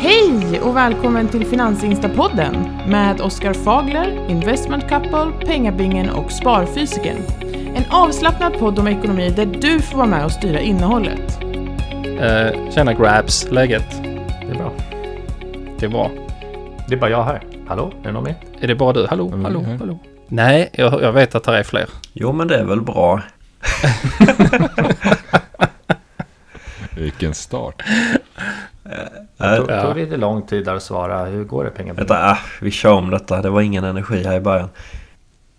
Hej och välkommen till Finansinstapodden med Oskar Fagler, Investment Couple, Pengabingen och Sparfysiken. En avslappnad podd om ekonomi där du får vara med och styra innehållet. Uh, tjena Grabs, läget? Det är bra. Det är bra. Det är bara jag här. Hallå, är det någon mer? Är det bara du? Hallå, Mm, hallå, hallå. Nej, jag, jag vet att det är fler. Jo men det är väl bra. Vilken start. Det tog, Ja. tog lite lång tid där att svara. Hur går det pengar? Vänta, äh, vi kör om detta. Det var ingen energi här i början.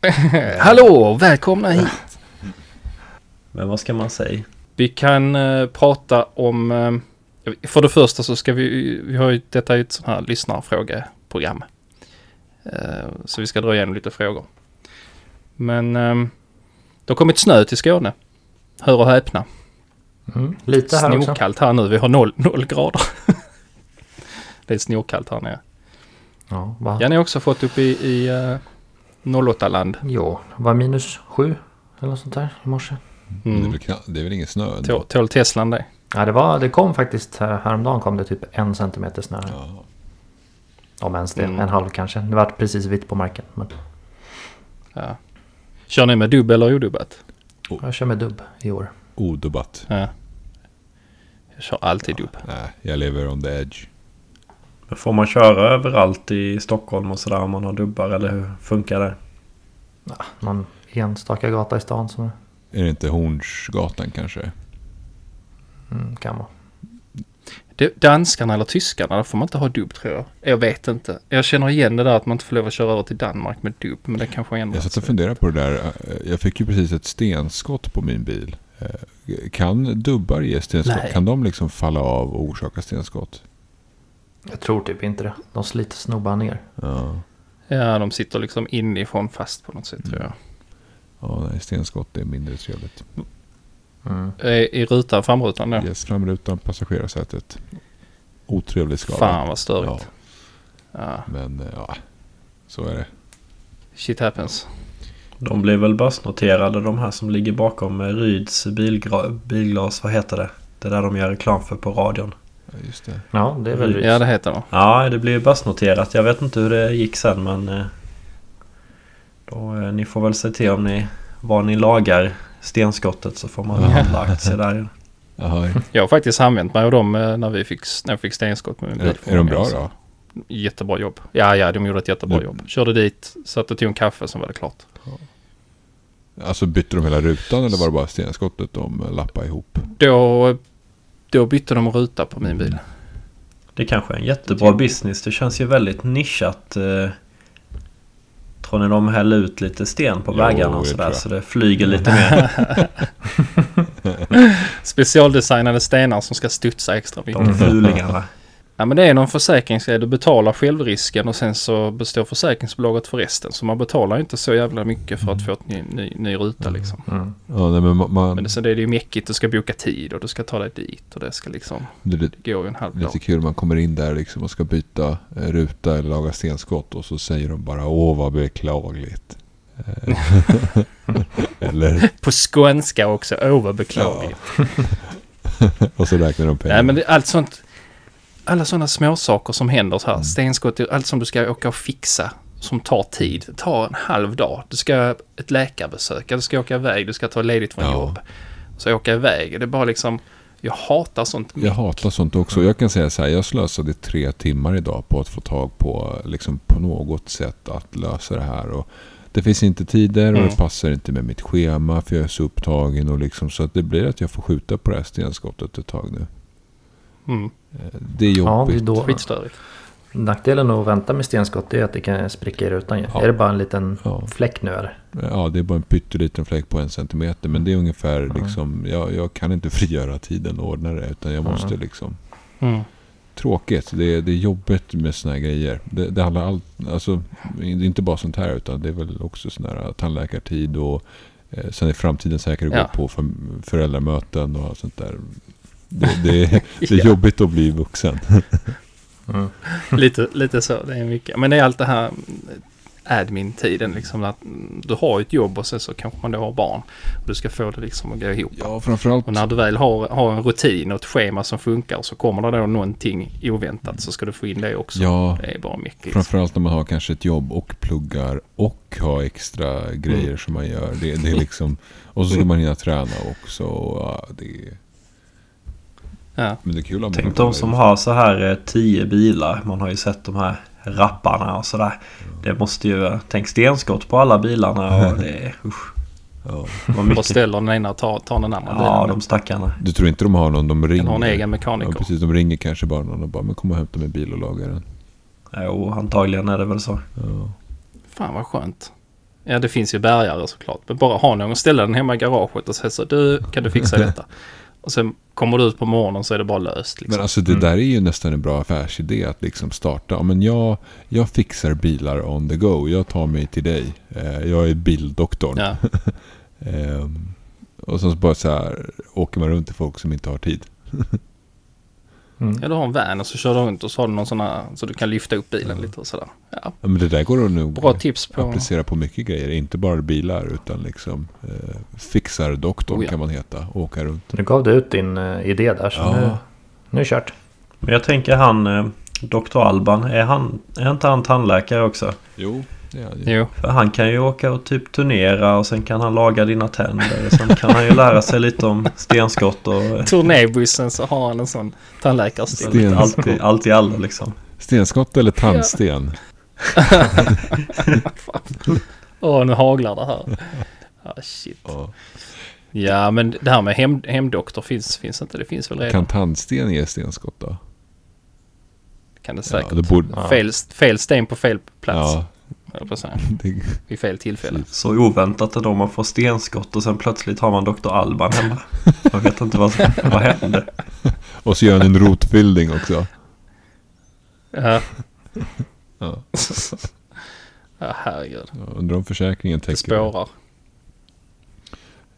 Hallå, välkomna hit. Men vad ska man säga? Vi kan eh, prata om... eh, för det första så ska vi... vi har ju, detta är ju ett sånt här lyssnarfrågeprogram. Eh, så vi ska dra igenom lite frågor. Men eh, det har kommit snö till Skåne. Hör och häpna. Mm, lite här också. Snorkallt här nu. Vi har noll, noll grader. det är snorkallt här nere. Ja, va? Ja, ni har också fått upp i, i uh, 08-land. Jo, var minus sju eller något sånt där i morse. Det, är Mm. väl, kna- det är väl ingen snö? Tål, tål Teslan det? Ja, det, var, det kom faktiskt här, häromdagen kom det typ en centimeter snö. Ja. Om ens det. Mm. En halv kanske. Det var precis vitt på marken. Men Ja. Kör ni med dubb eller odubbat? jag kör med dubb i år. Odebatt. Ja. Jag kör alltid dubb. Nej, jag lever on the edge. Men Får man köra överallt i Stockholm och sådär om man har dubbar eller hur funkar det? Ja, någon enstaka gata i stan som Är det inte Hornsgatan kanske? mm, kan vara. Det, danskarna eller tyskarna, där får man inte ha dubb tror jag. Jag vet inte. Jag känner igen det där att man inte får lov att köra över till Danmark med dubb. Men det kanske Jag ändras. satt och funderade på det där. Jag fick ju precis ett stenskott på min bil. Eh, Kan dubbar ge stenskott? Nej. Kan de liksom falla av och orsaka stenskott? Jag tror typ inte det. De sliter snubbar ner. Ja. Ja, de sitter liksom inifrån fast på något sätt tror jag. Ja, nej, stenskott är mindre trevligt. Mm. I, i rutan, framrutan då? Yes, framrutan, passagerarsätet. Otrevlig skada. Fan vad störigt. Ja. Men eh, ja, så är det. Shit happens. De blir väl börsnoterade de här som ligger bakom Ryds bilglas. Vad heter det? Det där de gör reklam för på radion. Ja, just det. Ja, det är väl Mm. Ja, det heter de. Ja, det blir börsnoterat. Jag vet inte hur det gick sen men... eh, Då, eh, ni får väl se till om ni... Var ni lagar stenskottet så får man handla aktier där. Jag har faktiskt använt mig av dem eh, när vi fick, när jag fick stenskott med min bil. är, de bra då? Jättebra jobb. Ja, ja, de gjorde ett jättebra Det- jobb. Körde dit, satte till en kaffe, så var det klart. Alltså bytte de hela rutan eller var det bara stenskottet de lappade ihop? Då, då bytte de ruta på min bil. Det kanske är en jättebra business. Det känns ju väldigt nischat. Eh, tror ni de häller ut lite sten på Jo, vägarna och sådär så det flyger lite mer? Specialdesignade stenar som ska studsa extra mycket. De fulingarna. Ja, men det är någon försäkringsgrej. Du betalar självrisken och sen så består försäkringsbolaget för resten. Så man betalar inte så jävla mycket för att få ett ny, ny, ny ruta liksom. Mm. Ja, nej, men man, Men det, så det är ju mäckigt. Du ska boka tid och du ska ta dig dit och det ska liksom... det är Det går ju en halv dag. lite kul man kommer in där liksom och ska byta eh, ruta eller laga stenskott och så säger de bara åh vad beklagligt. Eh, eller, På skånska också. Åh vad beklagligt. och så räknar de pengar. Nej men det, allt sånt. Alla sådana små saker som händer så här. Mm. Stenskott, allt som du ska åka och fixa. Som tar tid. Tar en halv dag. Du ska ett läkarbesök. Du ska åka iväg. Du ska ta ledigt från Ja. jobb. Så åka iväg. Det är bara liksom. Jag hatar sånt. Jag hatar sånt också. Jag kan säga så här, jag slösade tre timmar idag på att få tag på, liksom på något sätt att lösa det här. Och det finns inte tider och Mm. det passar inte med mitt schema för jag är så upptagen och liksom så att det blir att jag får skjuta på det här stenskottet ett tag nu. Mm, Det är Ja, jobbigt. det är skitstörigt. Nackdelen att vänta med stenskott är att det kan spricka i rutan. Ja. Är det bara en liten Ja. fläck nu eller? Ja, det är bara en pytteliten fläck på en centimeter. Men det är ungefär Mm. liksom, jag, jag kan inte frigöra tiden och ordna det. Utan jag måste Mm. liksom, Mm. tråkigt. Det är, det är jobbigt med såna här grejer. Det, det handlar allt, alltså, det är inte bara sånt här utan det är väl också sån här tandläkartid och eh, sen i framtiden säkert Ja. gå på föräldramöten och allt sånt där. Det, det, är- det är jobbigt att bli vuxen. Mm. lite, lite så. Det är mycket. Men det är allt det här. admin-tiden. Liksom att du har ett jobb och sen så kanske man då har barn. Och du ska få det liksom att gå ihop. Ja, framförallt. Och när du väl har, har en rutin och ett schema som funkar så kommer det då någonting oväntat så ska du få in det också. Ja, Det är bara mycket. Liksom. framförallt när man har kanske ett jobb och pluggar och har extra grejer Mm. som man gör. Det, det är liksom, och så ska man hinna träna också. Och, ja, det är, Ja. men det är kul att Tänk de som har så här eh, tio bilar. Man har ju sett de här rapparna och sådär. Det måste ju... Tänk stenskott på alla bilarna och det. Usch, Ja. mycket. ställer den ena och tar, tar den andra Ja, bilen. de stackarna. Du tror inte de har någon de ringer? Har en egen Ja, mekaniker. precis. De ringer kanske bara någon och bara, men kom och hämta min bil och laga den. Jo, antagligen är det väl så. Ja. Fan vad skönt. Ja det finns ju bärgare såklart. Men bara ha någon ställa den hemma i garaget och säga så du kan du fixa detta. Och sen kommer du ut på morgonen så är det bara löst. Liksom. Men alltså det Mm. där är ju nästan en bra affärsidé att liksom starta. Ja, men jag, jag fixar bilar on the go. Jag tar mig till dig. Eh, jag är bildoktorn. ja. Ehm, och sen så bara så här åker man runt till folk som inte har tid. Mm. ja du har en van och så kör du runt och så har du någon sån här så du kan lyfta upp bilen lite och sådär. Ja, Ja, men det där går att nog bra tips på... applicera på mycket grejer. Inte bara bilar utan liksom eh, fixardoktorn Oh ja. kan man heta. Och åka runt. Nu gav du ut din eh, idé där så Ja. nu, nu är det kört. Men jag tänker han... Eh, Dr. Alban, är, han, är inte han tandläkare också? Jo, det. Jo, För han kan ju åka och typ turnera och sen kan han laga dina tänder. Och sen kan han ju lära sig lite om stenskott och... turnébussen så har han en sån tandläkarstil. Sten- Allt, allt i alla liksom. Stenskott eller tandsten? Åh, nu haglar det här. Ah, shit. Ja. Ja, men det här med hem, hemdoktor finns, finns inte. Det finns väl redan. Kan tandsten ge stenskott då? Kan det Ja, säkert. det borde... Ja. fel, fel sten på fel plats. Ja, jag på säga. det, Vid fel tillfälle. Så oväntat att då man får stenskott och sen plötsligt har man Dr. Alban hemma. Jag vet inte vad, vad hände. och så gör han en rotbildning också. Ja, Ja. ja herregud. Ja, Undrar om försäkringen Det täcker spårar.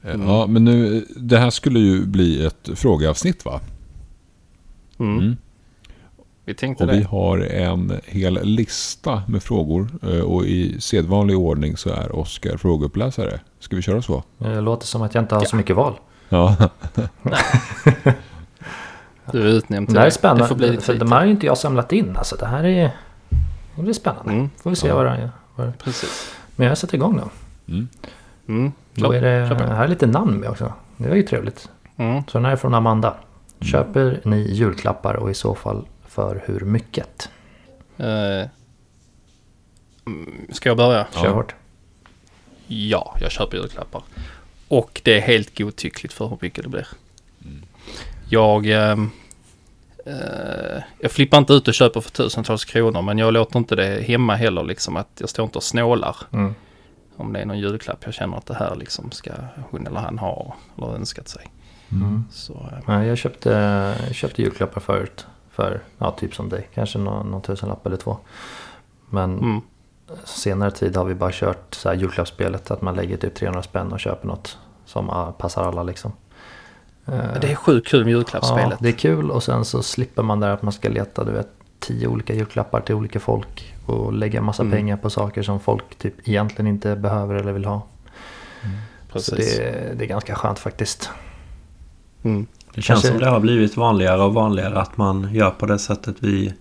Eh, Ja, men nu, det här skulle ju bli ett frågeavsnitt va? Mm. Mm. Vi tänkte Och vi det. har en hel lista med frågor. eh, Och i sedvanlig ordning så är Oskar frågeuppläsare. Ska vi köra så? Det låter som att jag inte har så mycket val. Ja. Du är utnämnd till Det här är Det får bli spännande. För de här har ju inte jag samlat in. Alltså det här är... Det blir spännande. Mm. Får vi se Ja. vad det är. vad- Precis. Men jag sätter igång då. Mm. Mm. Då är det, här är lite namn med också. Det var ju trevligt. Mm. Så den här är från Amanda. Köper ni julklappar och i så fall för hur mycket? Eh, mm, ska jag börja? Kör Ja. hårt. Ja, jag köper julklappar. Och det är helt godtyckligt för hur mycket det blir. Jag... ehm, eh, jag flippar inte ut och köper för tusentals kronor men jag låter inte det hemma heller liksom att jag står inte och snålar. Mm. Om det är någon julklapp jag känner att det här liksom ska hon eller han ha eller önskat sig. Mm. Så eh, jag köpte, jag köpte julklappar förut. För, ja, typ som dig. Kanske någon, någon tusenlapp eller två. Men mm, senare tid har vi bara kört så här julklappsspelet. Att man lägger typ 300 spänn och köper något som passar alla liksom. Eh, det är sjukt kul med ja, julklappsspelet. det är kul och sen så slipper man där att man ska leta du vet, tio olika julklappar till olika folk. Och lägga massa Mm. pengar på saker som folk typ egentligen inte behöver eller vill ha. Så Precis. det, det är ganska skönt faktiskt. Mm. Det känns Kanske- som det har blivit vanligare och vanligare att man gör på det sättet. Vi,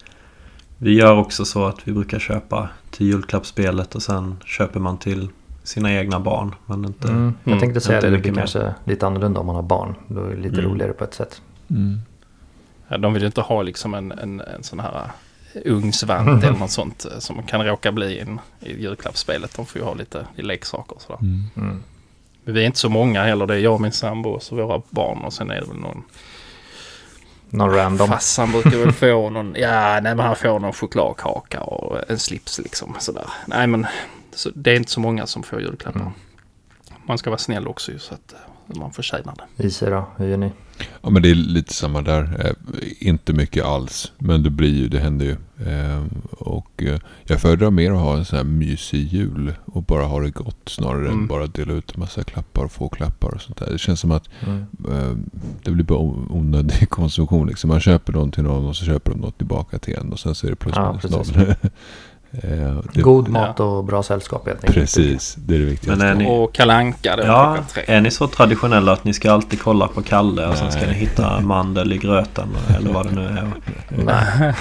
vi gör också så att vi brukar köpa till julklappsspelet och sen köper man till sina egna barn. Men inte... Mm. Jag Mm. tänkte säga Inte det, det blir mer. kanske lite annorlunda om man har barn. Då är det lite Mm. roligare på ett sätt. Mm. Ja, de vill ju inte ha liksom en, en, en sån här eh, ugnsvant eller något sånt eh, som kan råka bli en, i julklappsspelet. De får ju ha lite leksaker och sådär. Men vi är inte så många heller. Det är jag och min sambo och så våra barn och sen är det väl någon Någon random. Farsan brukar väl få någon, ja nej men han får någon chokladkaka och en slips liksom sådär. Nej men det är inte så många som får julklappar. Mm. Man ska vara snäll också ju så att eh, man förtjänar det. Ise då, hur gör ni? Ja men det är lite samma där. Eh, inte mycket alls. Men det blir ju, det händer ju. Eh, och eh, jag föredrar mer att ha en sån här mysig jul. Och bara ha det gott. Snarare än Mm. bara dela ut en massa klappar och få klappar och sånt där. Det känns som att Mm. eh, det blir bara onödig konsumtion. Liksom. Man köper något till någon och så köper de något tillbaka till en. Och sen så är det plus Ja, minus noll. Eh, det, God mat och bra sällskap helt enkelt. Precis, det är det viktigaste. Men är ni- Och kalanka då Ja, är ni så traditionella att ni ska alltid kolla på Kalle och sen ska ni hitta mandel i gröten eller vad det nu är? Nej.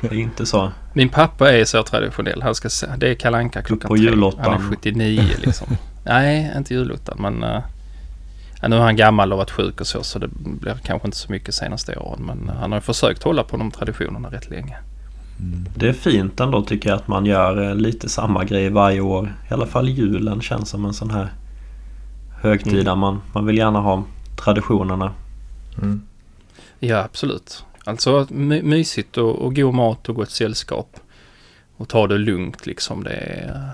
Det är inte så. Min pappa är så traditionell. Han ska det är kalanka klockan På tre. julottan. Han är 79 liksom. Nej, inte julottan men... Uh, ja, nu är han gammal och varit sjuk och så så det blir kanske inte så mycket senaste åren. Men han har försökt hålla på de traditionerna rätt länge. Det är fint ändå tycker jag att man gör eh, lite samma grej varje år. I alla fall julen känns som en sån här högtid Mm. där man, man vill gärna ha traditionerna. Mm. Ja, absolut. Alltså my- mysigt och, och god mat och gott sällskap. Och ta det lugnt liksom. Det är,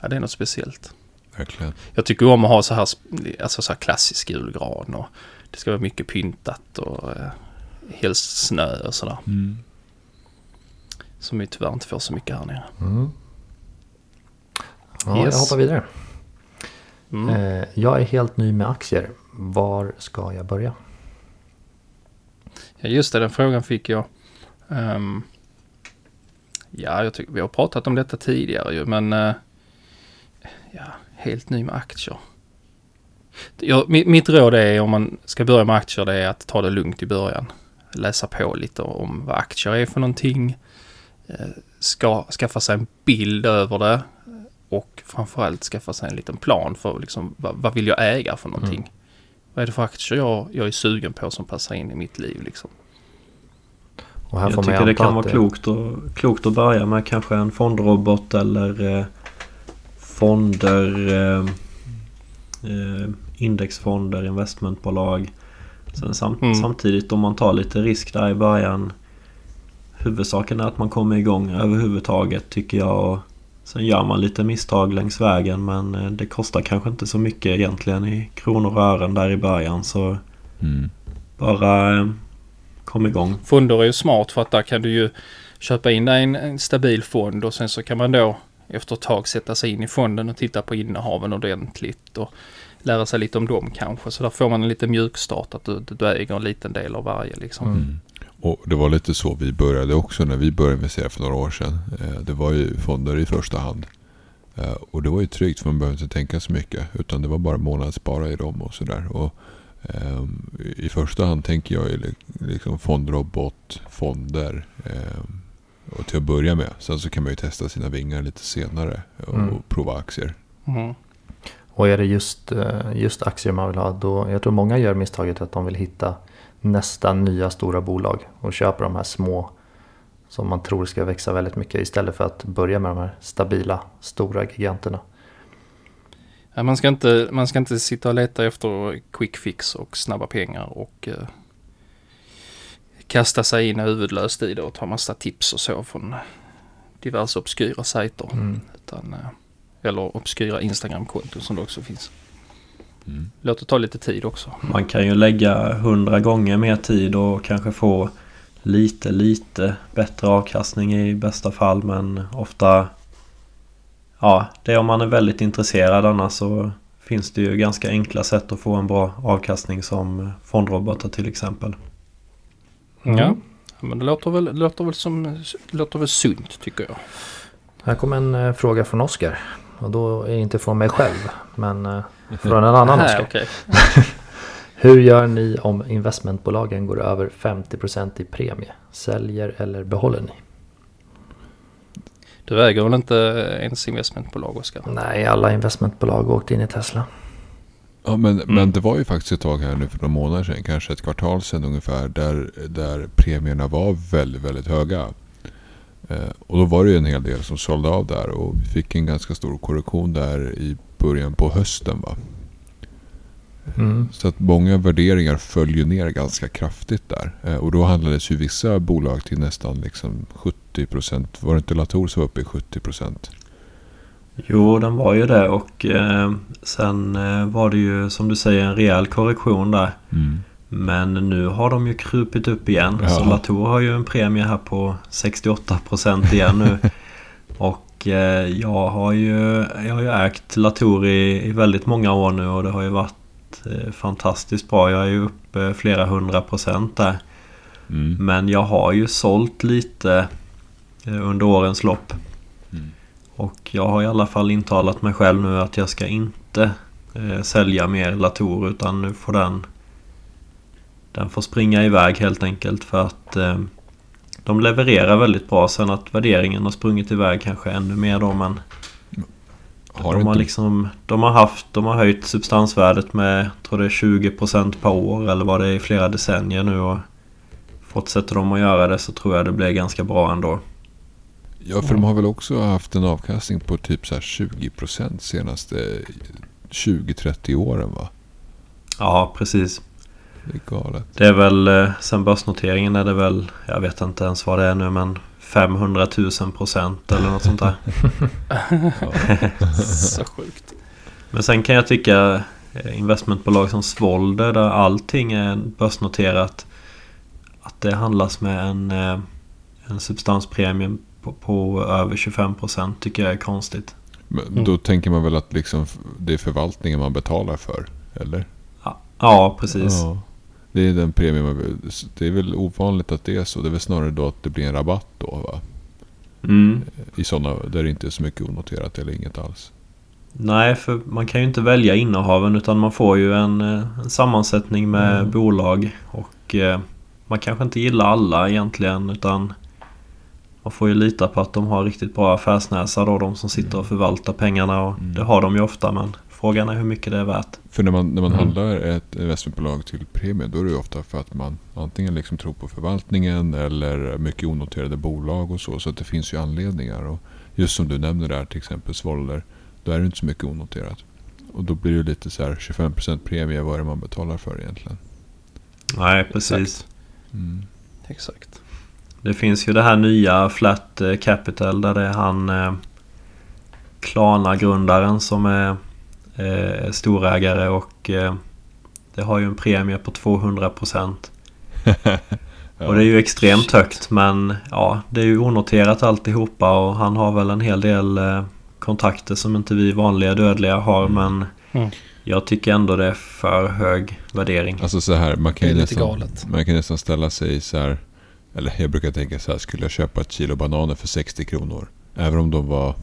ja, det är något speciellt. Verkligen. Jag tycker om att ha så här, alltså så här klassisk julgran och det ska vara mycket pyntat och eh, helst snö och sådär. Mm. Som vi tyvärr inte får så mycket här nere. Mm. Ja, Yes. jag hoppar vidare. Mm. Eh, jag är helt ny med aktier. Var ska jag börja? Ja, just det, den frågan fick jag. Ehm, ja, jag tycker vi har pratat om detta tidigare ju, men eh, ja, helt ny med aktier. Ja, mitt, mitt råd är om man ska börja med aktier det är att ta det lugnt i början. Läsa på lite om vad aktier är för någonting. Ska, skaffa sig en bild över det. Och framförallt skaffa sig en liten plan för liksom, vad, vad vill jag äga för någonting. Vad är det för aktier jag, jag är sugen på som passar in i mitt liv liksom. Och här får Jag tycker det kan vara klokt, och, klokt att börja med kanske en fondrobot eller eh, fonder, eh, eh, indexfonder, investmentbolag. Sen sam- Mm. Samtidigt om man tar lite risk där i början. Huvudsaken är att man kommer igång överhuvudtaget tycker jag. Och sen gör man lite misstag längs vägen men eh, det kostar kanske inte så mycket egentligen i kronor och ören där i början. Så Mm. bara eh, kom igång. Fonder är ju smart för att där kan du ju köpa in dig en, en stabil fond och sen så kan man då efter ett tag sätta sig in i fonden och titta på innehaven ordentligt och lära sig lite om dem kanske. Så där får man en liten mjukstart att du, du äger en liten del av varje liksom. Mm. Och det var lite så vi började också när vi började investera för några år sedan. Eh, Det var ju fonder i första hand. Eh, Och det var ju tryggt för man behövde inte tänka så mycket. Utan det var bara månadsspara i dem och sådär. Och ehm, I första hand tänker jag ju li- liksom fondrobot, fonder. Och till att börja med. Sen så kan man ju testa sina vingar lite senare. Och Mm. prova aktier. Mm. Och är det just, eh, just aktier man vill ha då, jag tror många gör misstaget att de vill hitta nästa nya stora bolag och köper de här små som man tror ska växa väldigt mycket istället för att börja med de här stabila stora giganterna. Ja, man, ska inte, man ska inte sitta och leta efter quick fix och snabba pengar och eh, kasta sig in huvudlöst i det och ta massa tips och så från diverse obskyra sajter. Mm. Utan, eh, eller obskyra Instagram-konton som det också finns. Mm. Låt det ta lite tid också. Man kan ju lägga hundra gånger mer tid och kanske få lite, lite bättre avkastning i bästa fall. Men ofta... Ja, det är om man är väldigt intresserad. Annars så finns det ju ganska enkla sätt att få en bra avkastning som fondrobotar till exempel. Mm. Ja, men det låter väl, det låter väl som låter väl sunt tycker jag. Här kommer en eh, fråga från Oskar. Och då är det inte från mig själv men eh, från en annan Här, Oskar. okej. Hur gör ni om investmentbolagen går över 50% i premie? Säljer eller behåller ni? Du äger väl inte ens investmentbolag Oskar? Nej, alla investmentbolag åkte in i Tesla. Ja, men, Mm. men det var ju faktiskt ett tag här nu för några månader sedan, kanske ett kvartal sedan ungefär, där, där premierna var väldigt, väldigt höga. Eh, och då var det ju en hel del som sålde av där och vi fick en ganska stor korrektion där i början på hösten. Va? Mm. Så att många värderingar följer ner ganska kraftigt där. Eh, och då handlades ju vissa bolag till nästan liksom 70%. Var det inte Latour som var uppe i 70%? Jo, den var ju det och eh, sen eh, var det ju som du säger en rejäl korrektion där. Mm. Men nu har de ju krupit upp igen. Ja. Så Latour har ju en premie här på 68% igen nu. Och eh, jag har ju, jag har ju ägt Latour i, i väldigt många år nu och det har ju varit eh, fantastiskt bra. Jag är ju uppe flera hundra procent där. Mm. Men jag har ju sålt lite eh, under årens lopp. Mm. Och jag har i alla fall intalat mig själv nu att jag ska inte eh, sälja mer Latour utan nu får den Den får springa iväg helt enkelt för att eh, De levererar väldigt bra sen att värderingen har sprungit iväg kanske ännu mer då men Har de, har liksom, de har haft, de har höjt substansvärdet med, tror det är 20% per år eller vad det är i flera decennier nu och Fortsätter de att göra det så tror jag det blir ganska bra ändå. ja, för de har väl också haft en avkastning på typ så här 20% senaste 20-30 åren va? Ja, precis. Det är galet. Det är väl, eh, sen börsnoteringen är det väl, jag vet inte ens vad det är nu men 500 000 procent eller något sånt där. Så sjukt. Men sen kan jag tycka eh, investmentbolag som Svolder där allting är börsnoterat Att det handlas med en, eh, en substanspremie på, på över 25% tycker jag är konstigt. Men Mm. då tänker man väl att liksom det är förvaltningen man betalar för? Eller? Ja, precis. Ja. Det är den vill. Det är väl ovanligt att det är så. Det är väl snarare då att det blir en rabatt då va? Mm. I sådana där det inte är så mycket onoterat eller inget alls. Nej, för man kan ju inte välja innehaven utan man får ju en, eh, en sammansättning med Mm. bolag och eh, man kanske inte gillar alla egentligen utan man får ju lita på att de har riktigt bra affärsnäsa då, de som sitter och förvaltar pengarna och Mm. det har de ju ofta men frågan är hur mycket det är värt. För när man, när man Mm. handlar ett investmentbolag till premie då är det ju ofta för att man antingen liksom tror på förvaltningen eller mycket onoterade bolag och så. Så att det finns ju anledningar. Och just som du nämner där till exempel Svolder. Då är det inte så mycket onoterat. Och då blir det lite så här 25% premie. Vad är det man betalar för egentligen? Nej, precis. Exakt. Mm. Exakt. Det finns ju det här nya Flat eh, Capital där det är han eh, Klarna-grundaren som är eh, storägare och eh, det har ju en premie på 200% Och det är ju extremt Shit. högt men ja, det är ju onoterat alltihopa och han har väl en hel del eh, kontakter som inte vi vanliga dödliga har men Mm. jag tycker ändå det är för hög värdering. Alltså så här, man kan ju nästan, man kan nästan ställa sig så här. Eller jag brukar tänka så här, skulle jag köpa ett kilo bananer för 60 kronor? Även om de var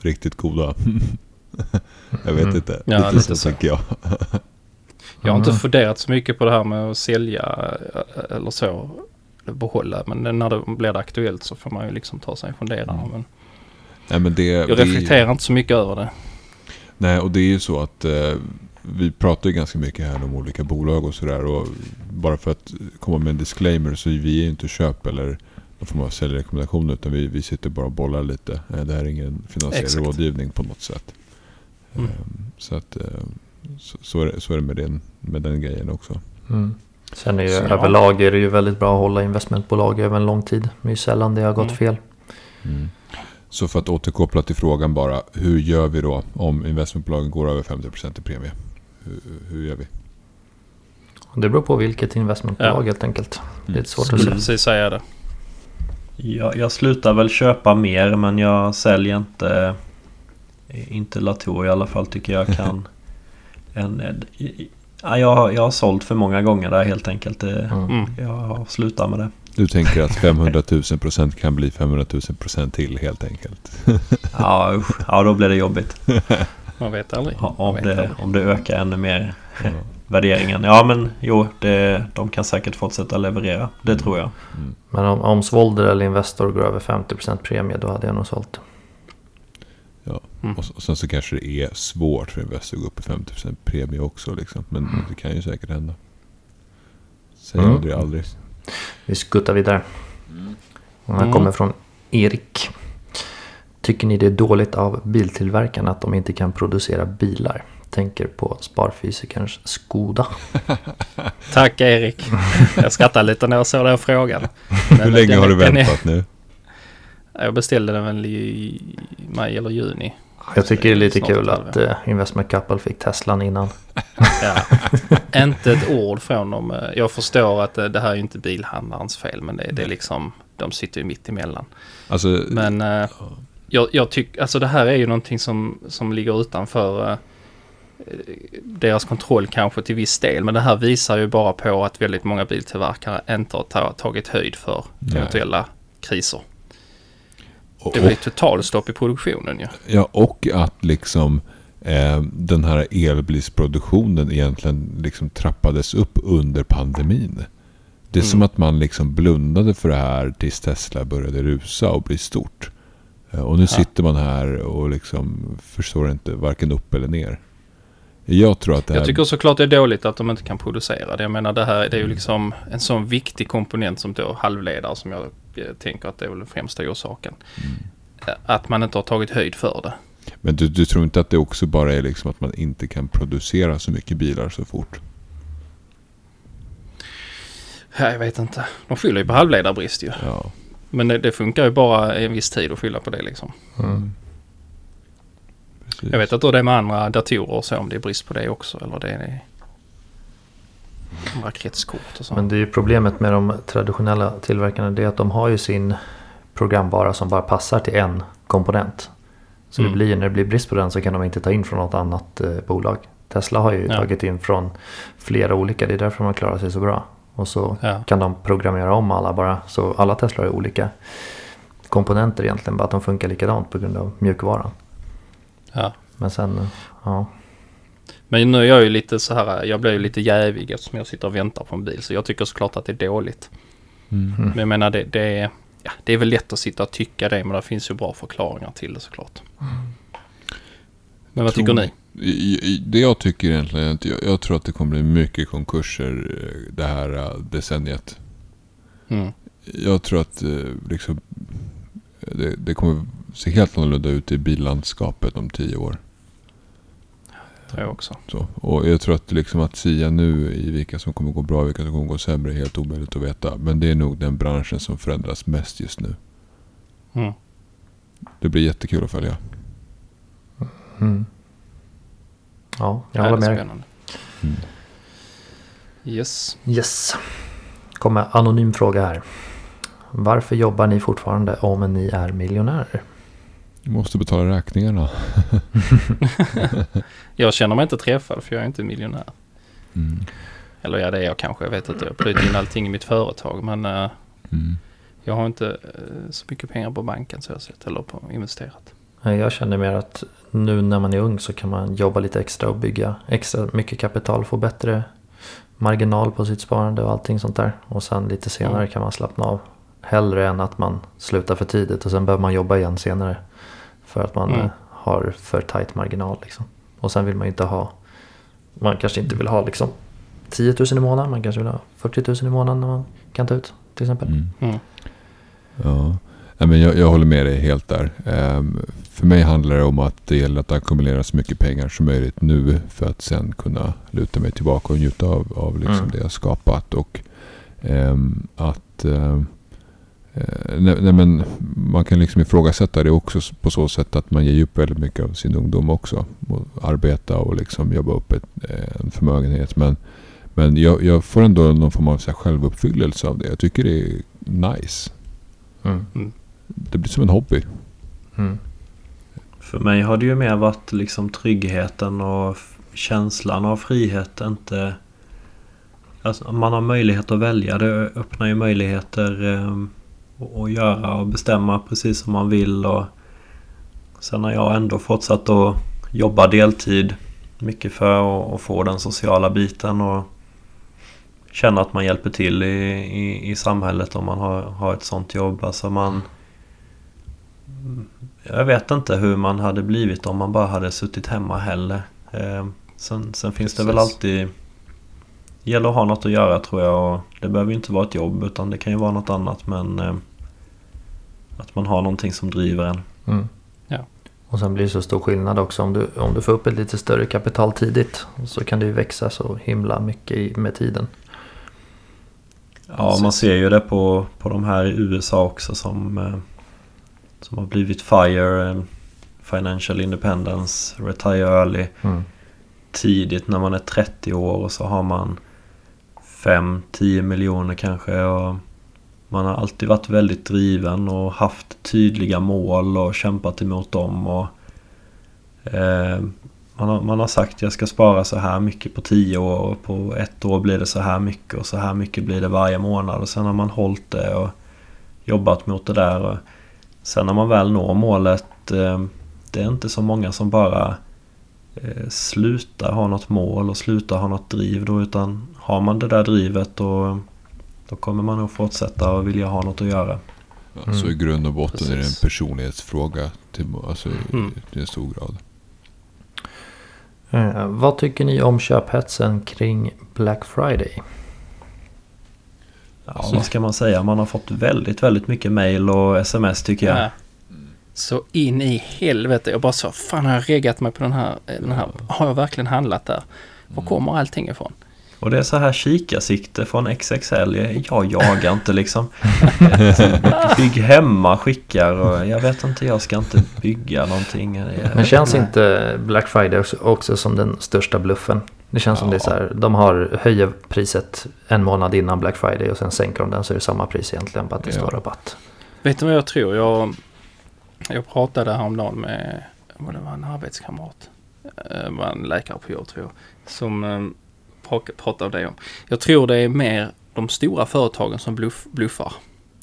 riktigt goda. jag vet Mm. inte. Ja, lite, lite så, så. tänker jag. Jag har inte Mm. funderat så mycket på det här med att sälja eh, eller så. eller Behålla. Men när det blir det aktuellt så får man ju liksom ta sig en funderare. Mm. Men Nej, men det, jag är ju- reflekterar inte så mycket över det. Nej, och det är ju så att eh, vi pratar ju ganska mycket här om olika bolag och sådär. Och bara för att komma med en disclaimer så är vi ju inte köp eller någon form av säljrekommendation. Utan vi, vi sitter bara och bollar lite. Eh, det här är ingen finansiell Exakt. rådgivning på något sätt. Mm. Eh, så att eh, så, så, är det, så är det med den, med den grejen också. Mm. Sen är ju Så, överlag är det ju väldigt bra att hålla investmentbolag över en lång tid. Det är ju sällan det har gått Mm. fel. Mm. Så för att återkoppla till frågan bara. Hur gör vi då om investmentbolagen går över 50% i premie? Hur, hur gör vi? Det beror på vilket investmentbolag Ja. helt enkelt. Det är Mm. lite svårt att Skulle säga. precis säga det. Jag, jag slutar väl köpa mer men jag säljer inte Inte Latour i alla fall tycker jag kan en, en, ja, jag, har- jag har sålt för många gånger där helt enkelt. Det, Mm. Mm. Jag har slutat med det. Du tänker att 500 000 procent kan bli 500 000 procent till helt enkelt. Ja, usch, ja då blir det jobbigt. Man vet aldrig. Ja, Om vet det, aldrig. om det ökar ännu mer Ja. värderingen. Ja men jo, det, de kan säkert fortsätta leverera. Det Mm. tror jag. Mm. Men om, om Svolder eller Investor går över 50% premie då hade jag nog sålt. Mm. Och, och sen så kanske det är svårt för Investor att gå upp i 50 procent premie också. Liksom. Men det kan ju säkert hända. Säg Mm. aldrig aldrig. Vi skuttar vidare. Den här Mm. kommer från Erik. Tycker ni det är dåligt av biltillverkarna att de inte kan producera bilar? Tänker på sparfysikerns Skoda. Tack Erik. Jag skrattade lite när jag såg den frågan. Hur länge den- har du är- väntat nu? Jag beställde den väl i maj eller juni. Jag tycker det är lite Snart kul att eh, Investment Couple fick Teslan innan. Ja. inte ett ord från dem. Jag förstår att det, det här är inte bilhandlarens fel. Men det, det är liksom, de sitter ju mitt emellan. Alltså, Men eh, jag, jag tycker, alltså det här är ju någonting som, som ligger utanför eh, deras kontroll kanske till viss del. Men det här visar ju bara på att väldigt många biltillverkare inte har ta, tagit höjd för Nej. eventuella kriser. Det blir totalstopp i produktionen ju. Ja, och att liksom eh, den här elbilsproduktionen egentligen liksom trappades upp under pandemin. Det är Mm. som att man liksom blundade för det här tills Tesla började rusa och bli stort. Eh, och nu sitter man här och liksom förstår inte varken upp eller ner. Jag tror att det här... Jag tycker såklart det är dåligt att de inte kan producera det. Jag menar det här det är ju liksom en sån viktig komponent som då halvledare som jag eh, tänker att det är väl den främsta orsaken. Eh, Att man inte har tagit höjd för det. Men du, du tror inte att det också bara är liksom att man inte kan producera så mycket bilar så fort? Ja, Jag vet inte. De skyller ju på halvledarbrist ju. Ja. Men det, det funkar ju bara en viss tid att skylla på det liksom. Mm. Jag vet hur det är med andra datorer och så om det är brist på det också. Eller det är andra kretskort och så. Men det är ju problemet med de traditionella tillverkarna. Det är att de har ju sin programvara som bara passar till en komponent. Så Mm. det blir, när det blir brist på den så kan de inte ta in från något annat eh, bolag. Tesla har ju Ja. tagit in från flera olika. Det är därför de klarar sig så bra. Och så Ja. kan de programmera om alla bara. Så alla Tesla har olika komponenter egentligen. Bara att de funkar likadant på grund av mjukvaran. Ja. Men sen, eh, ja. Men nu är jag ju lite så här, jag blir ju lite jävig eftersom jag sitter och väntar på en bil. Så jag tycker såklart att det är dåligt. Mm. Men jag menar det, det, är, ja, det är väl lätt att sitta och tycka det men det finns ju bra förklaringar till det såklart. Men vad tycker Tror- ni? I- i- Det jag tycker egentligen är att jag, jag tror att det kommer bli mycket konkurser eh, det här eh, decenniet. Mm. Jag tror att eh, liksom, det, det kommer se helt annorlunda ut i billandskapet om tio år. Jag också. Så. Och jag tror att, liksom att sia nu i vilka som kommer gå bra och vilka som kommer gå sämre är helt omöjligt att veta. Men det är nog den branschen som förändras mest just nu. Mm. Det blir jättekul att följa. Mm. Ja, jag Ja, håller är med dig. spännande. Mm. Yes. Yes. Kommer anonym fråga här. Varför jobbar ni fortfarande om ni är miljonärer? Måste betala räkningarna. Jag känner mig inte träffad för jag är inte miljonär. Mm. Eller ja, det är jag kanske. Jag vet inte. Jag plöjt in allting i mitt företag. Men eh, Mm. jag har inte eh, så mycket pengar på banken så jag sett. Eller på investerat. Nej, Jag känner mer att nu när man är ung så kan man jobba lite extra och bygga extra mycket kapital. Få bättre marginal på sitt sparande och allting sånt där. Och sen lite senare Mm. kan man slappna av. Hellre än att man slutar för tidigt och sen behöver man jobba igen senare. För att man Mm. eh, har för tight marginal liksom. Och sen vill man ju inte ha, man kanske inte vill ha liksom 10 000 i månaden. Man kanske vill ha 40 000 i månaden när man kan ta ut till exempel. Mm. Mm. Ja, men jag, jag håller med dig helt där. Ehm, för mig handlar det om att det gäller att ackumulera så mycket pengar som möjligt nu för att sen kunna luta mig tillbaka och njuta av, av liksom Mm. det jag skapat. Och ehm, att ehm, eh, nej, nej, men man kan liksom ifrågasätta det också på så sätt att man ger upp väldigt mycket av sin ungdom också. Och arbeta och liksom jobba upp ett, eh, en förmögenhet. Men, men jag, jag får ändå någon form av så här självuppfyllelse av det. Jag tycker det är nice. Mm. Det blir som en hobby. Mm. För mig har det ju mer varit liksom tryggheten och känslan av frihet. Inte... Alltså, man har möjlighet att välja. Det öppnar ju möjligheter eh, att göra och bestämma precis som man vill. Och sen har jag ändå fortsatt att jobba deltid. Mycket för att, få den sociala biten och känna att man hjälper till i, i, i samhället om man har, har ett sånt jobb. Alltså man... Jag vet inte hur man hade blivit om man bara hade suttit hemma heller. Eh, sen, sen finns det väl Precis. alltid... Det gäller att ha något att göra tror jag. Och det behöver ju inte vara ett jobb utan det kan ju vara något annat. Men eh, att man har någonting som driver en. Mm. Ja. Och sen blir det så stor skillnad också om du, om du får upp ett lite större kapital tidigt. Så kan det ju växa så himla mycket med tiden. Ja, man ser ju det på, på de här i USA också som, eh, som har blivit FIRE, Financial Independence, Retire Early. Mm. tidigt när man är 30 år och så har man 5-10 miljoner kanske. Och man har alltid varit väldigt driven och haft tydliga mål och kämpat emot dem. Och, eh, man, har, man har sagt jag ska spara så här mycket på 10 år och på ett år blir det så här mycket och så här mycket blir det varje månad. Och sen har man hållit det och jobbat mot det där. Och Sen när man väl når målet, eh, det är inte så många som bara eh, slutar ha något mål och slutar ha något driv då utan har man det där drivet och då kommer man nog fortsätta och vilja ha något att göra. Ja, Så i grund och botten är det en Precis. personlighetsfråga till, alltså, i- Mm. till en stor grad. Eh, vad tycker ni om köphetsen kring Black Friday? Ja, vad ska man säga? Man har fått väldigt, väldigt mycket mail och sms tycker jag. Ja. Så in i helvete. Jag bara så, fan har jag reggat mig på den här, den här? Har jag verkligen handlat där? Var kommer allting ifrån? Och det är så här kikarsikte från XXL. Jag jagar inte liksom. Bygg hemma skickar och jag vet inte, jag ska inte bygga någonting. Men känns Nej. inte Black Friday också, som den största bluffen? Det känns som det är så här, de har höjer priset en månad innan Black Friday och sen sänker de den så är det samma pris egentligen, bara att det Ja. står rabatt. Vet du vad jag tror? Jag, jag pratade häromdagen med, vad det var en arbetskamrat. Det var en läkare på jobb tror jag. Som eh, prak- pratade om det om. Jag tror det är mer de stora företagen som bluff, bluffar.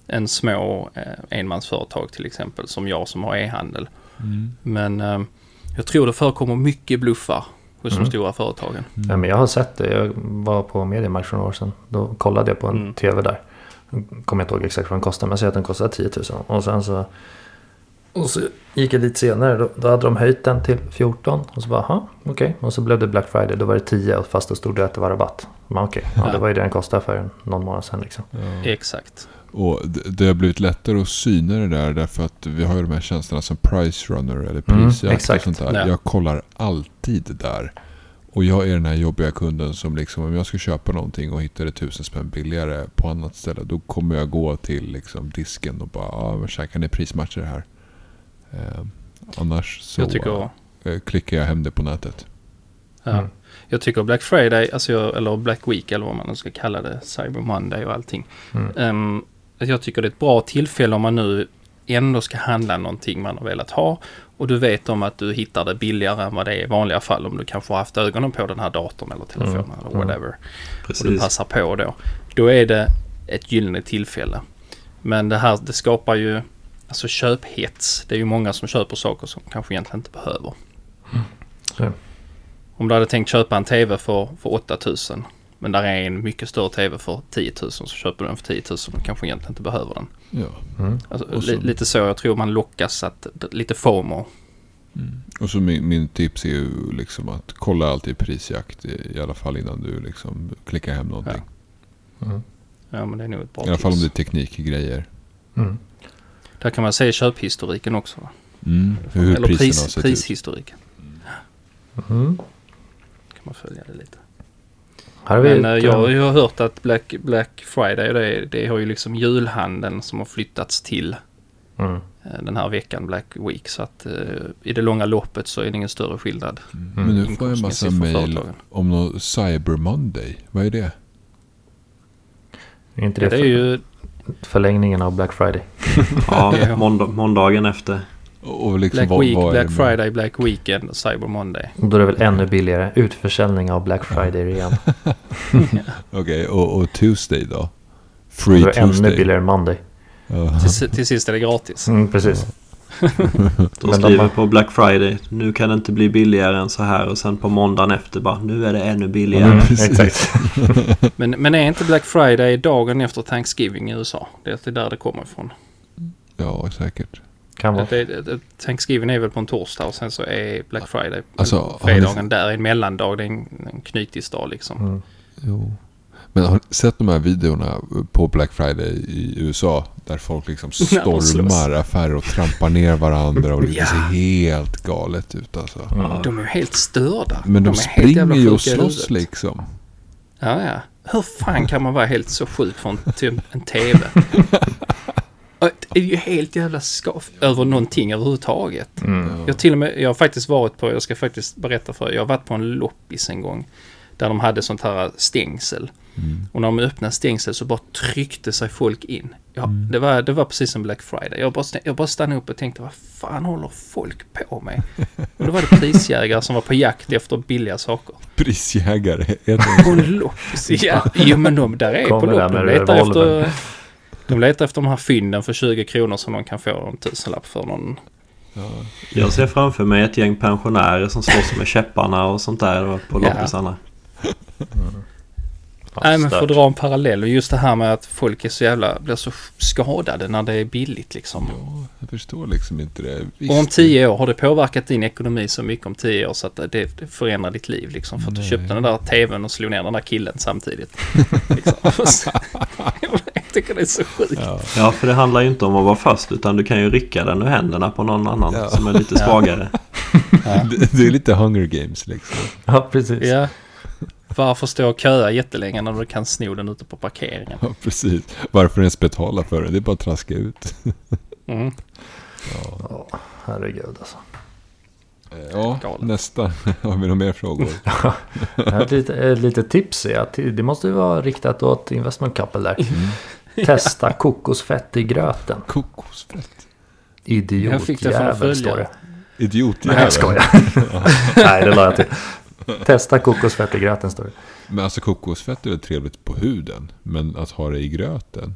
Än små eh, enmansföretag till exempel som jag som har e-handel. Men eh, jag tror det förekommer mycket bluffar hos Mm. de stora företagen. Ja, men jag har sett det, jag var på Mediamarkt för några år sedan. Då kollade jag på en Mm. tv där. Kommer jag inte ihåg exakt vad den kostade, men säg att den kostade 10 000. Och sen så, och så gick jag dit senare, då, då hade de höjt den till 14. Och så bara, aha, okej. Och så blev det Black Friday, då var det 10 fast då stod det att det var rabatt. Men okej, ja, Ja. det var ju det den kostade för någon månad sedan liksom. Exakt. Och det, det har blivit lättare att syna det där därför att vi har ju de här tjänsterna som Price Runner eller Mm, Prisjakt och exakt. sånt där. Ja. Jag kollar alltid där. Och jag är den här jobbiga kunden som liksom om jag ska köpa någonting och hittar det tusen spänn billigare på annat ställe. Då kommer jag gå till liksom disken och bara, ja tja, kan ni prismatcha det här? Eh, annars så jag tycker... eh, klickar jag hem det på nätet. Ja. Mm. Jag tycker Black Friday, alltså jag, eller Black Week eller vad man nu ska kalla det, Cyber Monday och allting. Mm. Att jag tycker det är ett bra tillfälle om man nu ändå ska handla någonting man har velat ha. Och du vet om att du hittar det billigare än vad det är i vanliga fall om du kanske har haft ögonen på den här datorn eller telefonen Mm. eller Mm. whatever. Och du Precis. passar på då. Då är det ett gyllene tillfälle. Men det här, det skapar ju alltså köphets. Det är ju många som köper saker som kanske egentligen inte behöver. Så. Om du hade tänkt köpa en TV för, för 8000 men där är en mycket större TV för 10 000 så köper du den för 10 000 och kanske egentligen inte behöver den. Ja. Mm. Alltså, så- li, lite så jag tror man lockas att lite FOMO. Och så min, min tips är ju liksom att kolla alltid prisjakt i, i alla fall innan du liksom klickar hem någonting. Mm. Ja men det är nog ett bra I alla fall om tips. det är teknikgrejer. Mm. Där kan man se köphistoriken också. va? Mm. Hur Eller pris, prishistoriken. Mm. kan man följa det lite. Här har vi Men eh, ett, jag, eh, jag har hört att Black, Black Friday det, det har ju liksom julhandeln som har flyttats till Mm. eh, den här veckan Black Week. Så att i det långa loppet så är det ingen större skillnad. Men nu får jag en massa mail om något Cyber Monday. Vad är det? Är inte det, Det är ju förlängningen av Black Friday? Ja, måndag, måndagen efter. Och liksom Black Week, Black Friday, Black Weekend, Cyber Monday. Och Då är det väl ännu billigare. Utförsäljning av Black Friday igen. Okej, och, och Tuesday då? Då Free är det ännu Tuesday. billigare än Monday. Ja. Till, till sist är det gratis. Mm, precis. De skriver på Black Friday. Nu kan det inte bli billigare än så här. Och sen på måndagen efter bara. Nu är det ännu billigare. Mm, exakt. Men, men är inte Black Friday dagen efter Thanksgiving i USA? Det är där det kommer ifrån. ja, säkert. Kan vara. Att det, det, Thanksgiving är väl på en torsdag och sen så är Black Friday Alltså, fredagen där, en mellandag. Det är en, en knytisdag liksom. Mm. Jo. Men har ni sett de här videorna på Black Friday i USA? Där folk liksom de stormar affärer och trampar ner varandra och det Ja. ser helt galet ut alltså. Mm. De är ju helt störda. Men de, jävla springer ju och slåss liksom. Ja, ja. Hur fan kan man vara helt så sjuk från en TV? Det är ju helt jävla skaff över någonting överhuvudtaget. Mm. Jag, till och med, jag har faktiskt varit på, jag ska faktiskt berätta för er, jag har varit på en loppis en gång. Där de hade sånt här stängsel. Mm. Och när de öppnade stängsel så bara tryckte sig folk in. Ja, Mm. det, var, det var precis som Black Friday. Jag bara, jag bara stannade upp och tänkte, vad fan håller folk på med? Och då var det prisjägare som var på jakt efter billiga saker. Prisjägare På loppis? Ja, jo men de där är på Kommer där loppen. med Letar efter... De letar efter de här fynden för 20 kronor som de kan få en tusenlapp för någon. Ja. Jag ser framför mig ett gäng pensionärer som slåss med käpparna och sånt där på Ja. Nej men för att dra en parallell och just det här med att folk är så jävla, blir så skadade när det är billigt liksom. ja, jag förstår liksom inte det. Visst, Och om tio år, har det påverkat din ekonomi så mycket om tio år så att det, det förändrar ditt liv liksom? För att du Nej. köpte den där tvn och slog ner den där killen samtidigt. liksom. Jag tycker det är så sjukt. Ja. Ja, för det handlar ju inte om att vara först utan du kan ju rycka den ur händerna på någon annan Ja. som är lite svagare. Det, det är lite Hunger Games liksom. Ja, precis. Ja. Varför stå och köa jättelänge när du kan sno den ute på parkeringen? Ja, precis. Varför ens betala för det? Det är bara att traska ut. Mm. Ja, herregud alltså. Ja, Galet. nästa. Har vi några mer frågor? Ett litet, ett litet tips är att det måste ju vara riktat åt investment couple där. Mm. Testa kokosfett i gröten. Kokosfett. Jag fick det från en Idiotjävel står följare. det. Idiot. Nej jag skojar. Nej det la jag till. Testa kokosfett i gröten står det. Men alltså kokosfett är väl trevligt på huden. Men att ha det i gröten.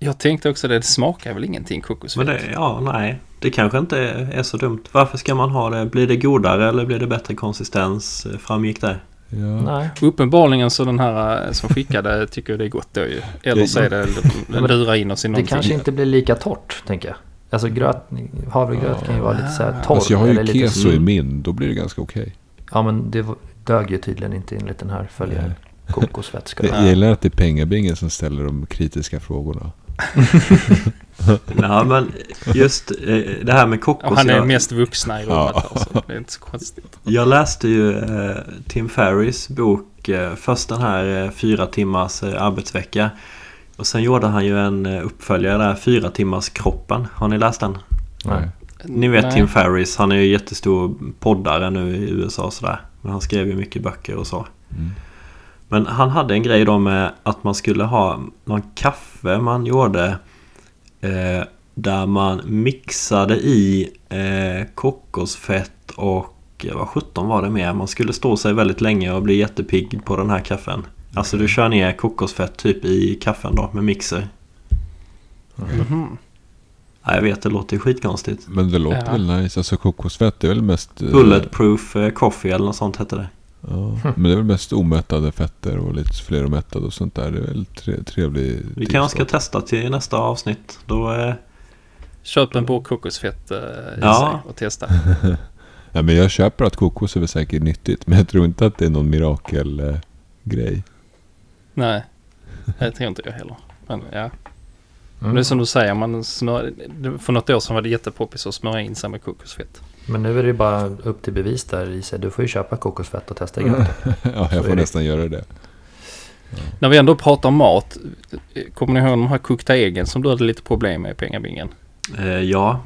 Jag tänkte också det, det smakar väl ingenting kokosfett? Men det, ja, nej. Det kanske inte är så dumt. Varför ska man ha det? Blir det godare eller blir det bättre konsistens? eh, Framgick det? Ja. Nej. Uppenbarligen så den här eh, som skickade tycker det är gott då ju. Eller så är det lura in oss i Det någonting. kanske inte blir lika torrt tänker jag. Alltså gröt, havregröt kan ju vara lite så här torr. Alltså jag har ju lite- keso i min. Då blir det ganska okej. Ja men det dög ju tydligen inte enligt den här följaren. Kokosfett ska det Jag gillar att det är pengabingen som ställer de kritiska frågorna. Ja, men just eh, det här med kokos. Och han är jag, mest vuxna i rummet Ja. här, så det är inte så konstigt. jag läste ju eh, Tim Ferris bok. Eh, först den här eh, fyra timmars eh, arbetsvecka. Och sen gjorde han ju en eh, uppföljare där, fyra timmars kroppen. Har ni läst den? Nej. Ni vet Nej. Tim Ferris, han är ju jättestor poddare nu i USA och sådär. Men han skrev ju mycket böcker och så. Mm. Men han hade en grej då med att man skulle ha någon kaffe man gjorde eh, där man mixade i eh, kokosfett och eh, vad sjutton var det mer? Man skulle stå sig väldigt länge och bli jättepigg på den här kaffen. Alltså du kör ner kokosfett typ i kaffen då med mixer. Mhm. Ja, jag vet, det låter skitkonstigt. Men det låter Ja. väl nice. Alltså kokosfett är väl mest... eh, Bulletproof eh, coffee eller något sånt hette det. Ja, men det är väl mest omättade fetter och lite fleromättade och sånt där. Det är väl tre, trevlig Vi kanske ska testa till nästa avsnitt. Då, eh, Köp en burk kokosfett eh, i Ja. sig och testa. Ja, men jag köper att kokos är väl säkert nyttigt. Men jag tror inte att det är någon mirakelgrej. Nej, det tror inte jag heller. Men ja, Mm. det är som du säger, man smör, för något år sedan var det jättepoppis att smörja in sig med kokosfett. Men nu är det ju bara upp till bevis där i sig. Du får ju köpa kokosfett och testa i gröten. ja, jag får det. nästan göra det. När vi ändå pratar om mat, kommer ni ihåg de här kokta äggen som du hade lite problem med i pengabingen? eh, ja,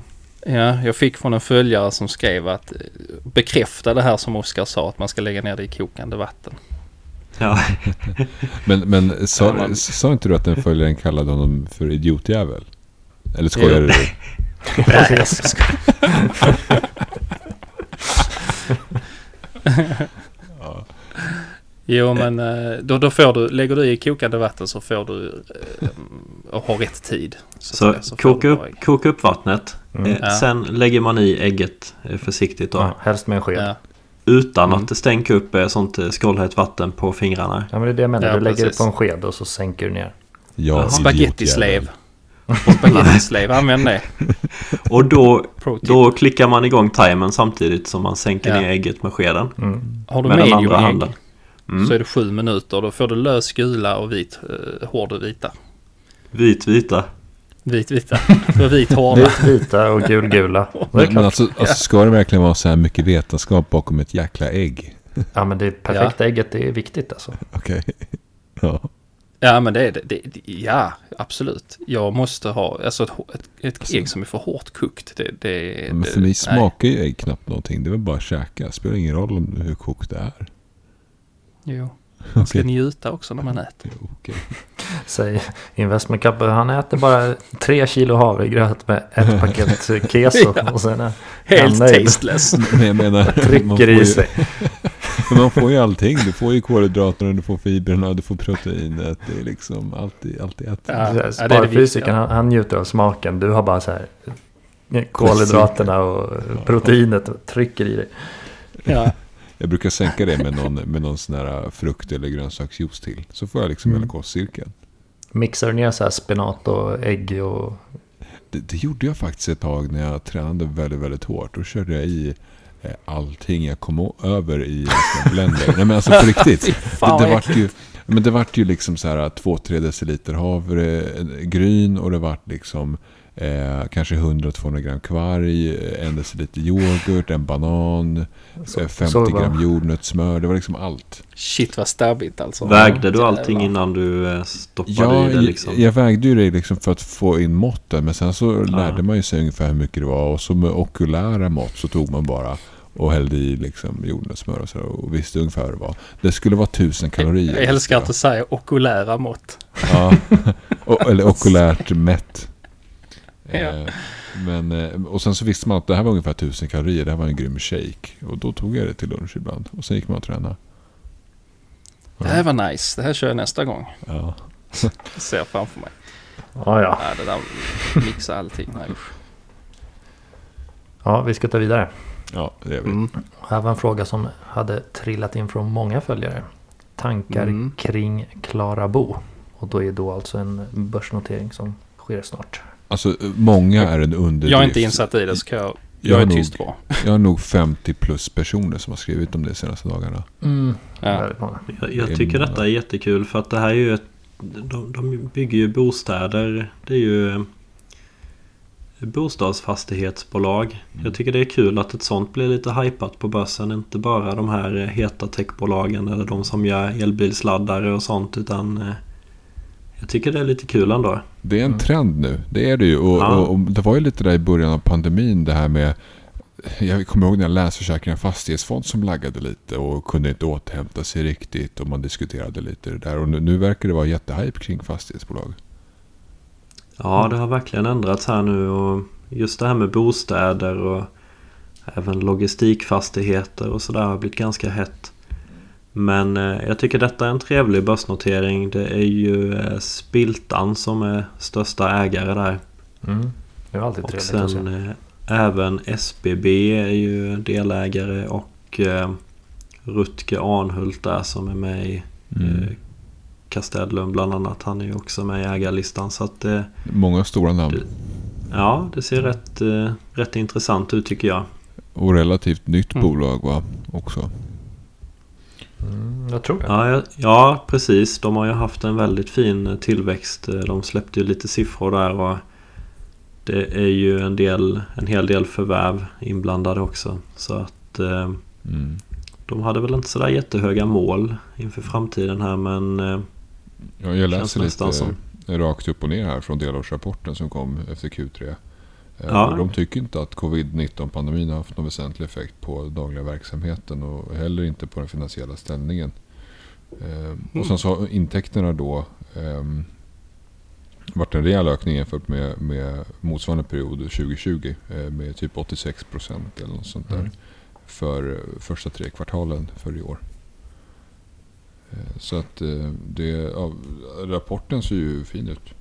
Ja, jag fick från en följare som skrev att eh, bekräfta det här som Oskar sa, att man ska lägga ner det i kokande vatten. Ja. Men, men sa, Ja, sa inte du att den följaren kallade honom för idiotjävel? Eller skojar du? Precis. Jo, men eh, då, då får du, lägger du i kokande vatten så får du eh, och ha rätt tid. Så, säga, får koka, upp, koka upp vattnet. Mm. Eh, Ja. Sen lägger man i ägget försiktigt då. Ja, helst med en sked. Ja. Ja, Utan Mm. att det stänker upp eh, sånt eh, skållhett vatten på fingrarna. men det är det jag menar. Ja, du lägger precis. det på en sked och så sänker du ner. Ja, Spagettislev. Spagettislev, använd det. Och då, då klickar man igång timern samtidigt som man sänker Ja. ner ägget med skeden. Mm. Har du med medium andra ägg handen. Mm. så är det sju minuter. Då får du lös gula och vit, eh, hård. Vit vita. Vit vita. För vit hårda. Vit vita och gul gula. Det är Men, men alltså, alltså, ska det verkligen vara så här mycket vetenskap bakom ett jäkla ägg? Ja men det perfekta ägget det är viktigt alltså. Okej. Ja. Ja men det är det, det. Ja, absolut. Jag måste ha alltså ett, ett, ett ägg som är för hårt kokt. Det, det, Men det, för mig nej. smakar ju ägg knappt någonting. Det är väl bara att käka. Det spelar ingen roll om hur kokt det är. Jo. Man ska Okej. njuta också när man äter. Jo, okej. Säg investment couple, han äter bara tre kilo havregröt med ett paket keso. Ja. Och sen är Helt tasteless. Men jag menar... man får Trycker i sig. Men man får ju allting. Du får ju kolhydraterna, du får fibrerna, du får proteinet. Det är liksom alltid, alltid ett. Ja, Sparfysikern han, han njuter av smaken. Du har bara så här kolhydraterna och proteinet och trycker i dig. Ja. Jag brukar sänka det med någon, med någon sån här frukt eller grönsaksjuice till. Så får jag liksom Mm. hela kostcirkeln. Mixar du ner så här spenat och ägg och... Det, det gjorde jag faktiskt ett tag när jag tränade väldigt, väldigt hårt. Då körde jag i eh, allting jag kom över i en blender. Nej men alltså på riktigt. Fan, det, det vart ju, men det vart ju liksom så här 2-3 deciliter havregryn och det vart liksom eh, kanske 100-200 gram kvarg, en deciliter yoghurt, en banan, Så, eh, 50 så bara- gram jordnötssmör. Det var liksom allt. Shit vad stabbigt alltså. Vägde du allting Jävlar. innan du eh, stoppade Ja, i det liksom? jag, jag vägde ju det liksom för att få in måtten. Men sen så lärde man ju sig ungefär hur mycket det var. Och så med okulära mått så tog man bara och hällde i liksom jordnötssmör och så och visste ungefär vad det var. Det skulle vara tusen kalorier. Jag älskar att du säger okulära mått. Ja, eller okulärt mätt. Ja. Eh, Men, eh, och sen så visste man att det här var ungefär 1000 kalorier. Det här var en grym shake. Och då tog jag det till lunch ibland. Och sen gick man och tränade. Det här var nice. Det här kör jag nästa gång. Ja. Det ser jag framför mig. Ja, ja. Ja, det där mixa allting. Nej, usch. ja, vi ska ta vidare. ja, det är vi. Mm. Här var en fråga som hade trillat in från många följare. Tankar Mm. kring Klara Bo. Och då är då alltså en börsnotering som sker snart. Alltså, många är en underdrift. Jag är inte insatt i det så kan jag... Jag Jag är nog- tyst på. Jag har nog 50 plus personer som har skrivit om det de senaste dagarna. Ja. Väldigt många. Jag, Det jag är tycker många. detta är jättekul för att det här är ju ett... De, de bygger ju bostäder. Det är ju eh, bostadsfastighetsbolag. Jag tycker det är kul att ett sånt blir lite hypat på börsen. Inte bara de här eh, heta techbolagen eller de som gör elbilsladdare och sånt utan eh, jag tycker det är lite kul ändå. Det är en trend nu. Det är det ju. Och, Ja. och, och det var ju lite där i början av pandemin det här med jag kommer ihåg när Länsförsäkringar Fastighetsfond som laggade lite och kunde inte återhämta sig riktigt och man diskuterade lite det där. Och nu, nu verkar det vara jättehype kring fastighetsbolag. Ja, det har verkligen ändrats här nu och just det här med bostäder och även logistikfastigheter och sådär har blivit ganska hett. Men eh, jag tycker detta är en trevlig börsnotering. Det är ju eh, Spiltan som är största ägare där. Mm. Det är alltid Och trevligt att se. sen eh, även SBB är ju delägare och eh, Rutger Arnhult där som är med i Mm. eh, Castellum bland annat. Han är ju också med i ägarlistan. Så att eh, Många stora namn. Det- Ja, det ser rätt, eh, rätt intressant ut tycker jag. Och relativt nytt Mm. bolag va? Också. Mm, jag tror det. Ja, ja, precis. De har ju haft en väldigt fin tillväxt. De släppte ju lite siffror där och det är ju en, del, en hel del förvärv inblandade också. Så att eh, Mm. de hade väl inte sådär jättehöga mål inför framtiden här men eh, Ja, jag läser lite som- rakt upp och ner här från delårsrapporten som kom efter Q3. Eh, Ja. De tycker inte att covid-19-pandemin har haft någon väsentlig effekt på dagliga verksamheten och heller inte på den finansiella ställningen. Eh, Och sen så har intäkterna då eh, varit en rejäl ökning jämfört med, med motsvarande period 2020 eh, med typ 86 procent eller något sånt där Mm. för första tre kvartalen för i år. Så att det, ja, rapporten ser ju fin ut.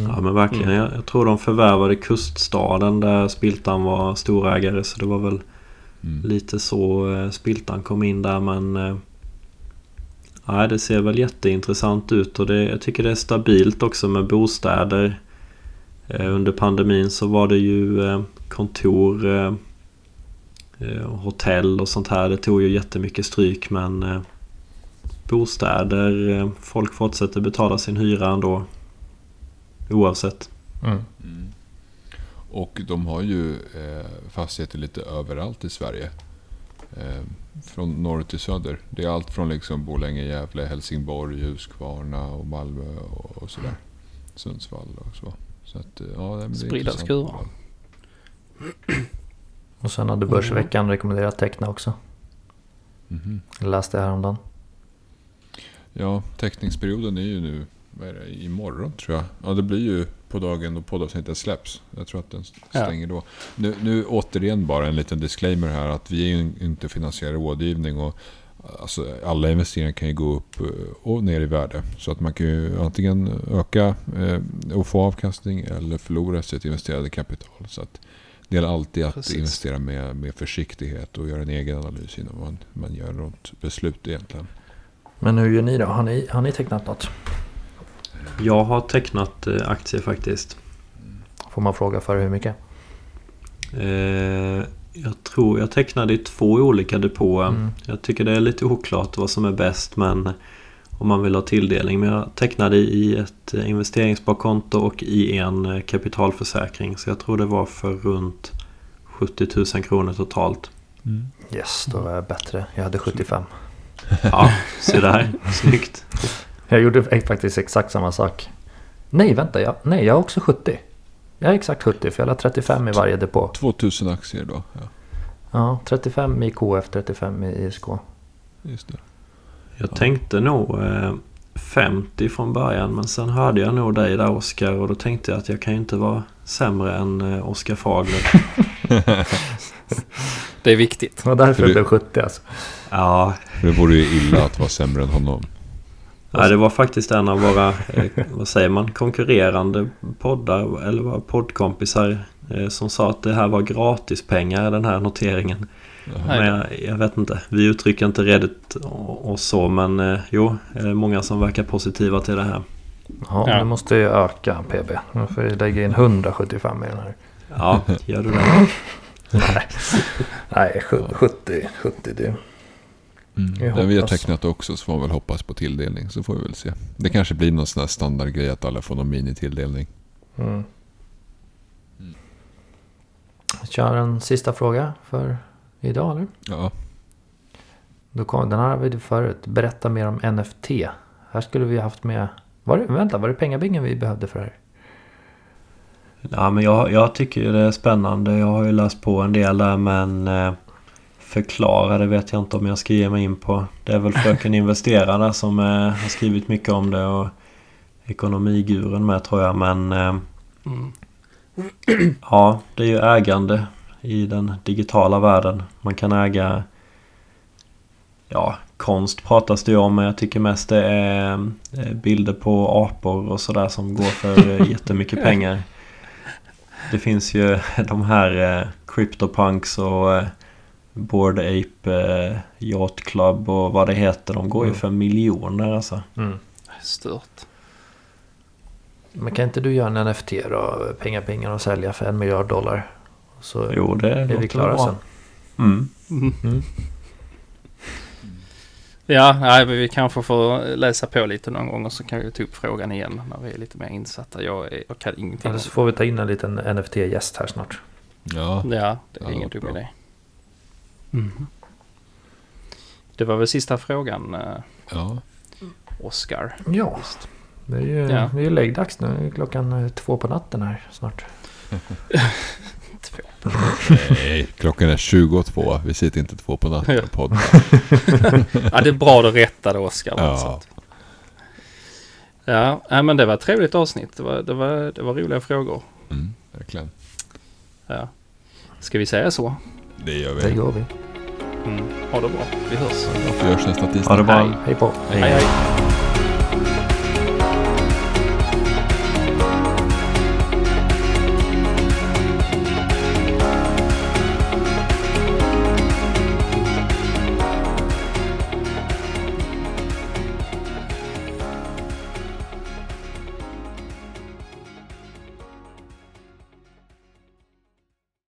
Mm. ja men verkligen. Jag, jag tror de förvärvade kuststaden där Spiltan var storägare så det var väl Mm. lite så eh, Spiltan kom in där men eh, Nej det ser väl jätteintressant ut och det, jag tycker det är stabilt också med bostäder. Eh, under pandemin så var det ju eh, kontor, eh, eh, hotell och sånt här. Det tog ju jättemycket stryk men bostäder, folk fortsätter betala sin hyra ändå. Oavsett. Mm. Och de har ju eh, fastigheter lite överallt i Sverige. Eh, från norr till söder. Det är allt från liksom Borlänge, Gävle, Helsingborg, Huskvarna och Malmö och, och sådär. Sundsvall och så. så att, eh, ja, det är Spridda skurar. Och sen hade Börsveckan rekommenderat Teckna också. Mhm. Jag läste häromdagen. Ja, teckningsperioden är ju nu vad är det, imorgon tror jag. Ja, det blir ju på dagen då poddavsnittet släpps. Jag tror att den Ja. stänger då. Nu, nu återigen bara en liten disclaimer här att vi är ju inte finansierad rådgivning och alltså, alla investeringar kan ju gå upp eh, och ner i värde. Så att man kan ju antingen öka eh, och få avkastning eller förlora sitt investerade kapital. Så att det gäller alltid att Precis. investera med, med försiktighet och göra en egen analys innan man, man gör något beslut egentligen. Men hur gör ni då? Har ni, har ni tecknat något? Jag har tecknat eh, aktier faktiskt. Får man fråga för hur mycket? Eh, jag tror jag tecknade i två olika depåer. Mm. Jag tycker det är lite oklart vad som är bäst men om man vill ha tilldelning. Men jag tecknade i ett eh, investeringssparkonto och i en eh, kapitalförsäkring. Så jag tror det var för runt 70 000 kronor totalt. Yes, då var jag bättre. Jag hade 75. Ja, så där. Snyggt. Jag gjorde faktiskt exakt samma sak. Nej, vänta. Jag, nej, jag har också 70. Jag är exakt 70 för jag har 35 i varje depå. 2000 aktier då. Ja, Ja, 35 i KF, 35 i ISK. just det. Jag tänkte nog eh, 50 från början men sen hörde jag nog dig där Oskar och då tänkte jag att jag kan ju inte vara sämre än eh, Oskar Fagler. Det är viktigt. Det var därför För det du- blev 70 alltså. Ja, det vore ju illa att vara sämre än honom. Nej, det var faktiskt en av våra, eh, vad säger man, konkurrerande poddar eller var poddkompisar eh, som sa att det här var gratispengar den här noteringen. Nej. Men jag, jag vet inte, vi uttrycker inte Reddit och, så men eh, jo, eh, många som verkar positiva till det här. Ja, Ja. nu måste jag öka PB. Nu får jag lägga in 175 i den här. Ja, gör du det? Nej, sju- 70, 70 det. Mm. Jag Den vi har tecknat också så får man väl hoppas på tilldelning. Så får vi väl se. Det kanske blir någon sån här standardgrej att alla får någon minitilldelning. Mm. Kör en sista fråga för idag eller? Ja, Då kom, den här har vi förut. Berätta mer om NFT. Här skulle vi haft med... Var det, vänta, var det pengabingen vi behövde för det här? Ja, men jag, jag tycker det är spännande. Jag har ju läst på en del där men eh, förklara det vet jag inte om jag ska ge mig in på. Det är väl Fröken Investerare som eh, har skrivit mycket om det och Ekonomiguren med tror jag men eh, Mm. ja, det är ju ägande i den digitala världen. Man kan äga Ja, konst pratas det ju om men jag tycker mest det är eh, bilder på apor och sådär som går för jättemycket pengar. Det finns ju de här eh, CryptoPunks och Bored Ape eh, Yacht Club och vad det heter. De går ju Mm. för miljoner alltså. Stört. Men kan inte du göra en NFT då? Pengabingen och sälja för en miljard dollar? Så Jo, det är vi klara bra. sen. Mm. Mm. Ja, nej, men vi kanske får läsa på lite någon gång och så kan vi ta upp frågan igen när vi är lite mer insatta. Jag, är, jag kan ingenting. Eller så får vi ta in en liten NFT-gäst här snart. ja. Ja, det är Ja, ingen dum idé. Mhm. Det var väl sista frågan, eh, ja. Oscar. Ja, Visst. det är ju, Ja. det är ju läggdags nu. Det är klockan eh, två på natten här snart. Två. Nej, klockan är 22. Vi sitter inte två på natten och poddar. Ja, det är bra du rättade Oscar. Ja. Ja, men det var ett trevligt avsnitt. Det var, det var, det var roliga frågor. Mm, verkligen. Ja. Ska vi säga så? Det gör Det vi. går vi. Mm. Ha det bra. Vi hörs. Vi hörs nästa tisdag. Ha det bra. Hej. Hej på. hej. hej.